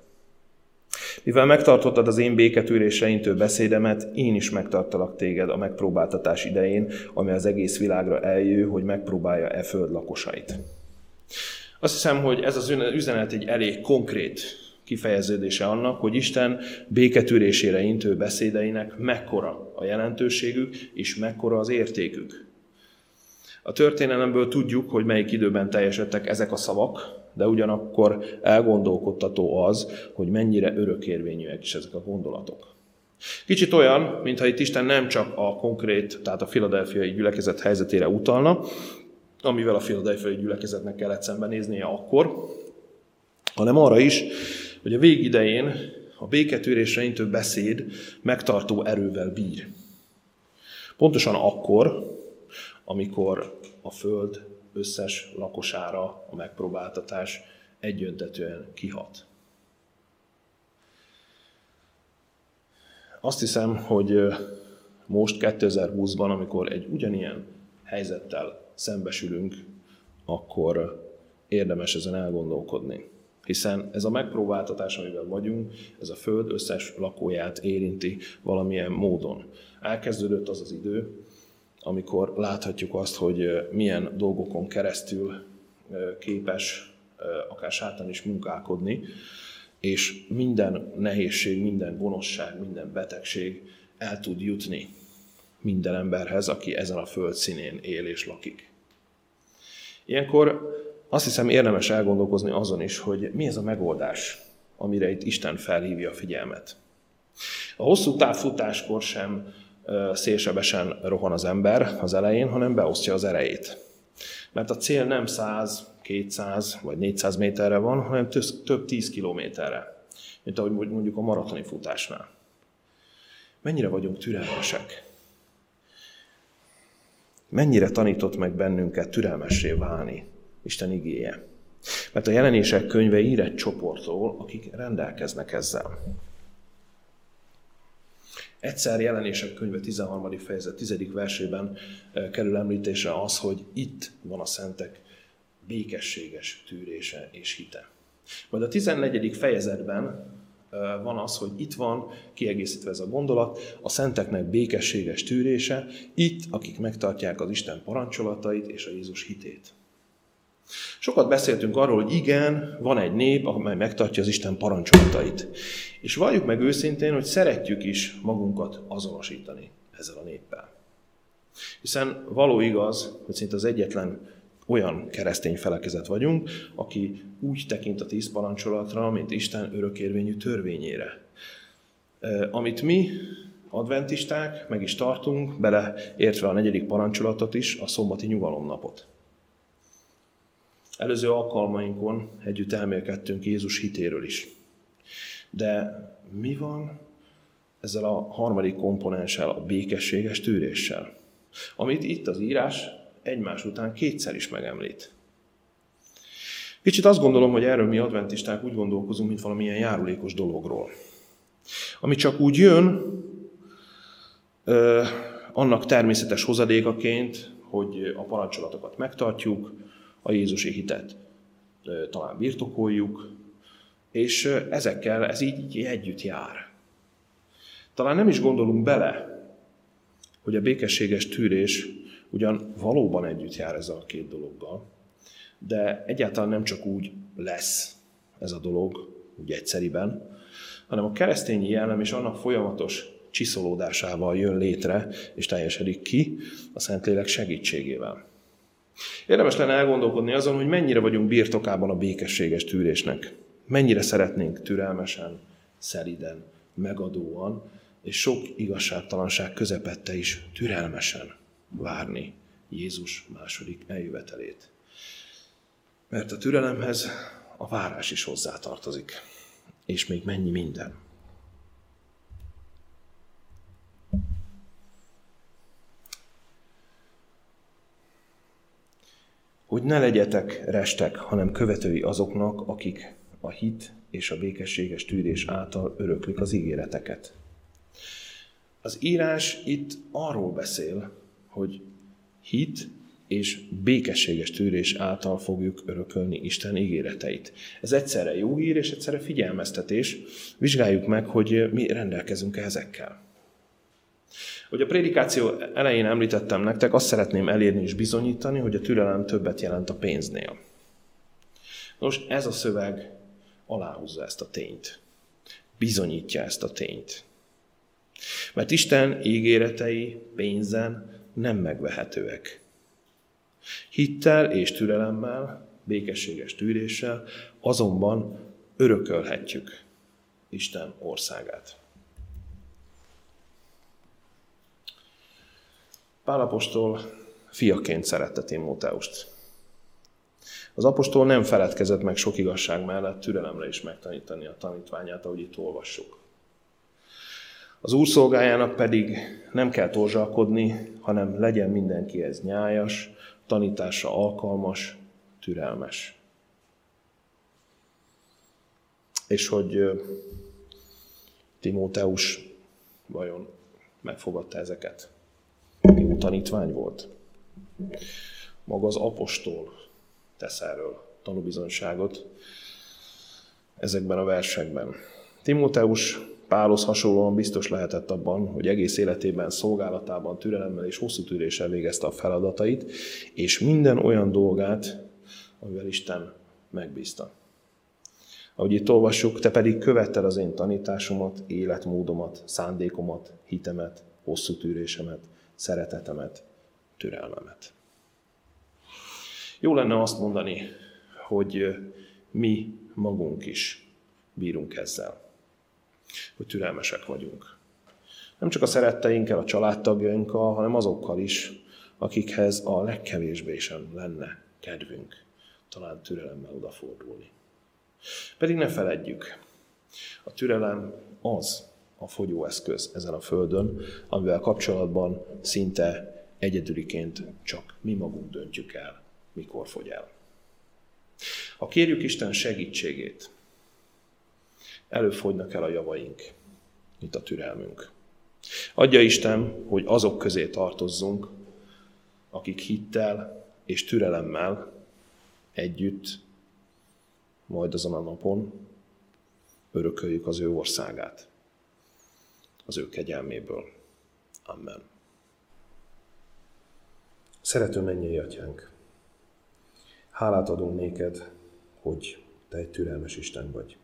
[SPEAKER 1] Mivel megtartottad az én béketűrésre intő beszédemet, én is megtartalak téged a megpróbáltatás idején, ami az egész világra eljő, hogy megpróbálja e föld lakosait. Azt hiszem, hogy ez az üzenet egy elég konkrét kifejeződése annak, hogy Isten béketűrésére intő beszédeinek mekkora a jelentőségük és mekkora az értékük. A történelemből tudjuk, hogy melyik időben teljesedtek ezek a szavak, de ugyanakkor elgondolkodtató az, hogy mennyire örökérvényűek is ezek a gondolatok. Kicsit olyan, mintha itt Isten nem csak a konkrét, tehát a filadelfiai gyülekezet helyzetére utalna, amivel a filadelfiai gyülekezetnek kellett szembenéznie akkor, hanem arra is, hogy a végidején a béketűrésre intő beszéd megtartó erővel bír. Pontosan akkor, amikor a Föld összes lakosára a megpróbáltatás egyöntetően kihat. Azt hiszem, hogy most 2020-ban, amikor egy ugyanilyen helyzettel szembesülünk, akkor érdemes ezen elgondolkodni. Hiszen ez a megpróbáltatás, amivel vagyunk, ez a Föld összes lakóját érinti valamilyen módon. Elkezdődött az az idő, amikor láthatjuk azt, hogy milyen dolgokon keresztül képes akár sátán is munkálkodni, és minden nehézség, minden gonoszság, minden betegség el tud jutni minden emberhez, aki ezen a föld színén él és lakik. Ilyenkor azt hiszem érdemes elgondolkozni azon is, hogy mi ez a megoldás, amire itt Isten felhívja a figyelmet. A hosszú távfutáskor sem szélsebesen rohan az ember az elején, hanem beosztja az erejét. Mert a cél nem 100, 200 vagy 400 méterre van, hanem több 10 kilométerre, mint ahogy mondjuk a maratoni futásnál. Mennyire vagyunk türelmesek? Mennyire tanított meg bennünket türelmessé válni Isten igéje? Mert a jelenések könyve ír egy csoportról, akik rendelkeznek ezzel. Egyszer jelenések könyve 13. fejezet 10. versében kerül említésre az, hogy itt van a szentek békességes tűrése és hite. Majd a 14. fejezetben van az, hogy itt van, kiegészítve ez a gondolat, a szenteknek békességes tűrése, itt, akik megtartják az Isten parancsolatait és a Jézus hitét. Sokat beszéltünk arról, hogy igen, van egy nép, amely megtartja az Isten parancsolatait. És valljuk meg őszintén, hogy szeretjük is magunkat azonosítani ezzel a néppel. Hiszen való igaz, hogy szinte az egyetlen olyan keresztény felekezet vagyunk, aki úgy tekint a tíz parancsolatra, mint Isten örökérvényű törvényére. Amit mi, adventisták, meg is tartunk, beleértve a negyedik parancsolatot is, a szombati nyugalomnapot. Előző alkalmainkon együtt elmélkedtünk Jézus hitéről is. De mi van ezzel a harmadik komponenssel, a békességes tűréssel, amit itt az írás egymás után kétszer is megemlít. Kicsit azt gondolom, hogy erről mi adventisták úgy gondolkozunk, mint valamilyen járulékos dologról. Ami csak úgy jön, ö, annak természetes hozadékaként, hogy a parancsolatokat megtartjuk, a Jézusi hitet talán birtokoljuk, és ezekkel ez így együtt jár. Talán nem is gondolunk bele, hogy a békességes tűrés ugyan valóban együtt jár ezzel a két dologgal, de egyáltalán nem csak úgy lesz ez a dolog, úgy egyszeriben, hanem a keresztényi jellem és annak folyamatos csiszolódásával jön létre, és teljesedik ki a Szentlélek segítségével. Érdemes lenne elgondolkodni azon, hogy mennyire vagyunk birtokában a békességes tűrésnek. Mennyire szeretnénk türelmesen, szeriden, megadóan, és sok igazságtalanság közepette is türelmesen várni Jézus második eljövetelét. Mert a türelemhez a várás is hozzátartozik, és még mennyi minden. Hogy ne legyetek restek, hanem követői azoknak, akik a hit és a békességes tűrés által öröklik az ígéreteket. Az írás itt arról beszél, hogy hit és békességes tűrés által fogjuk örökölni Isten ígéreteit. Ez egyszerre jó hír, és egyszerre figyelmeztetés. Vizsgáljuk meg, hogy mi rendelkezünk ezekkel. Hogy a prédikáció elején említettem nektek, azt szeretném elérni és bizonyítani, hogy a türelem többet jelent a pénznél. Nos, ez a szöveg aláhúzza ezt a tényt. Bizonyítja ezt a tényt. Mert Isten ígéretei pénzen nem megvehetőek. Hittel és türelemmel, békességes tűréssel azonban örökölhetjük Isten országát. Pálapostól fiaként szerette Timóteust. Az apostol nem feledkezett meg sok igazság mellett türelemre is megtanítani a tanítványát, ahogy itt olvassuk. Az úr szolgájának pedig nem kell torzsalkodni, hanem legyen mindenkihez nyájas, tanításra alkalmas, türelmes. És hogy Timóteus vajon megfogadta ezeket? Tanítvány volt? Maga az apostol tesz erről tanúbizonyságot ezekben a versekben. Timóteus Pálhoz hasonlóan biztos lehetett abban, hogy egész életében, szolgálatában, türelemmel és hosszú tűréssel végezte a feladatait, és minden olyan dolgát, amivel Isten megbízta. Ahogy itt olvassuk, te pedig követted az én tanításomat, életmódomat, szándékomat, hitemet, hosszú tűrésemet, szeretetemet, türelmemet. Jó lenne azt mondani, hogy mi magunk is bírunk ezzel hogy türelmesek vagyunk. Nem csak a szeretteinkkel, a családtagjainkkal, hanem azokkal is, akikhez a legkevésbé sem lenne kedvünk talán türelemmel odafordulni. Pedig ne feledjük, a türelem az a fogyóeszköz ezen a földön, amivel kapcsolatban szinte egyedüliként csak mi magunk döntjük el, mikor fogy el. Ha kérjük Isten segítségét, előfogynak el a javaink, mint a türelmünk. Adja Isten, hogy azok közé tartozzunk, akik hittel és türelemmel együtt, majd azon a napon örököljük az ő országát, az ő kegyelméből. Amen. Szerető mennyei atyánk, hálát adunk néked, hogy te egy türelmes Isten vagy.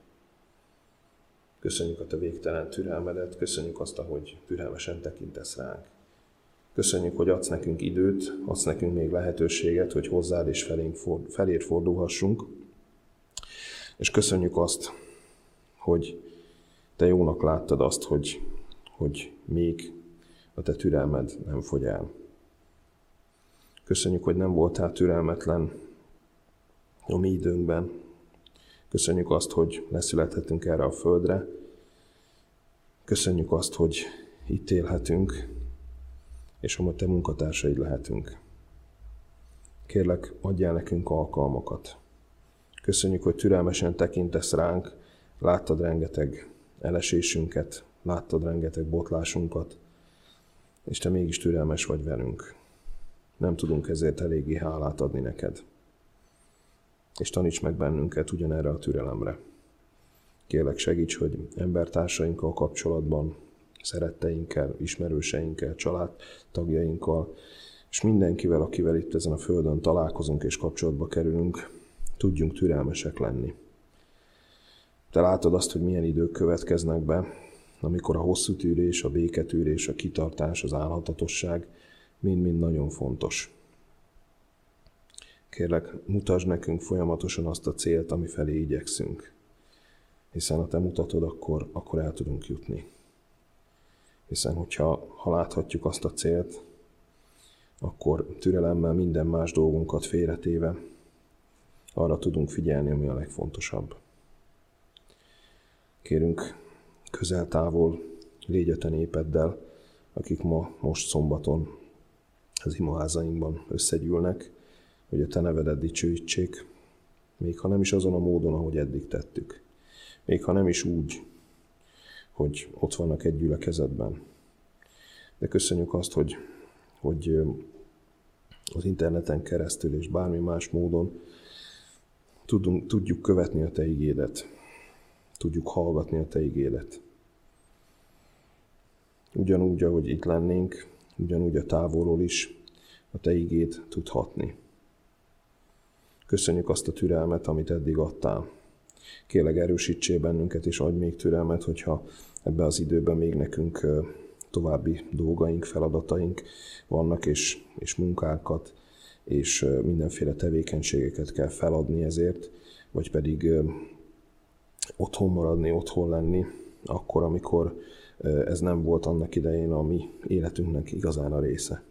[SPEAKER 1] Köszönjük a te végtelen türelmedet, köszönjük azt, hogy türelmesen tekintesz ránk. Köszönjük, hogy adsz nekünk időt, adsz nekünk még lehetőséget, hogy hozzád és felénk, felér fordulhassunk. És köszönjük azt, hogy te jónak láttad azt, hogy, hogy még a te türelmed nem fogy el. Köszönjük, hogy nem voltál türelmetlen a mi időnkben, Köszönjük azt, hogy leszülethetünk erre a földre. Köszönjük azt, hogy itt élhetünk, és hogy te munkatársaid lehetünk. Kérlek, adjál nekünk alkalmakat. Köszönjük, hogy türelmesen tekintesz ránk, láttad rengeteg elesésünket, láttad rengeteg botlásunkat, és te mégis türelmes vagy velünk. Nem tudunk ezért eléggé hálát adni neked és taníts meg bennünket ugyanerre a türelemre. Kérlek segíts, hogy embertársainkkal kapcsolatban, szeretteinkkel, ismerőseinkkel, családtagjainkkal, és mindenkivel, akivel itt ezen a földön találkozunk és kapcsolatba kerülünk, tudjunk türelmesek lenni. Te látod azt, hogy milyen idők következnek be, amikor a hosszú tűrés, a béketűrés, a kitartás, az állhatatosság mind-mind nagyon fontos. Kérlek, mutasd nekünk folyamatosan azt a célt, ami felé igyekszünk. Hiszen ha te mutatod, akkor, akkor el tudunk jutni. Hiszen, hogyha ha láthatjuk azt a célt, akkor türelemmel minden más dolgunkat félretéve arra tudunk figyelni, ami a legfontosabb. Kérünk közel-távol légy a te népeddel, akik ma, most szombaton az imaházainkban összegyűlnek, hogy a te nevedet dicsőítsék, még ha nem is azon a módon, ahogy eddig tettük. Még ha nem is úgy, hogy ott vannak egy gyülekezetben. De köszönjük azt, hogy, hogy
[SPEAKER 2] az interneten keresztül és bármi más módon tudunk, tudjuk követni a Te igédet, tudjuk hallgatni a Te igédet. Ugyanúgy, ahogy itt lennénk, ugyanúgy a távolról is a Te igét tudhatni. Köszönjük azt a türelmet, amit eddig adtál. Kérlek erősítsél bennünket, és adj még türelmet, hogyha ebbe az időben még nekünk további dolgaink, feladataink vannak, és, és munkákat, és mindenféle tevékenységeket kell feladni ezért, vagy pedig otthon maradni, otthon lenni, akkor, amikor ez nem volt annak idején a mi életünknek igazán a része.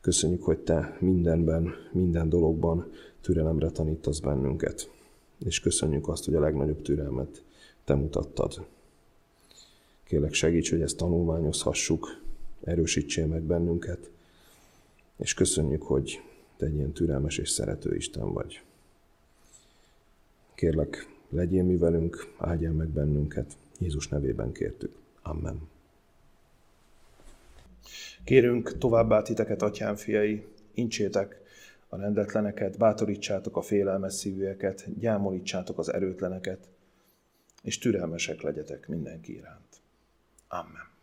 [SPEAKER 2] Köszönjük, hogy Te mindenben, minden dologban türelemre tanítasz bennünket. És köszönjük azt, hogy a legnagyobb türelmet Te mutattad. Kélek segíts, hogy ezt tanulmányozhassuk, erősítsél meg bennünket, és köszönjük, hogy Te egy ilyen türelmes és szerető Isten vagy. Kérlek, legyél mi velünk, áldjál meg bennünket. Jézus nevében kértük. Amen.
[SPEAKER 1] Kérünk továbbá titeket, atyám fiai, incsétek a rendetleneket, bátorítsátok a félelmes szívűeket, gyámolítsátok az erőtleneket, és türelmesek legyetek mindenki iránt. Amen.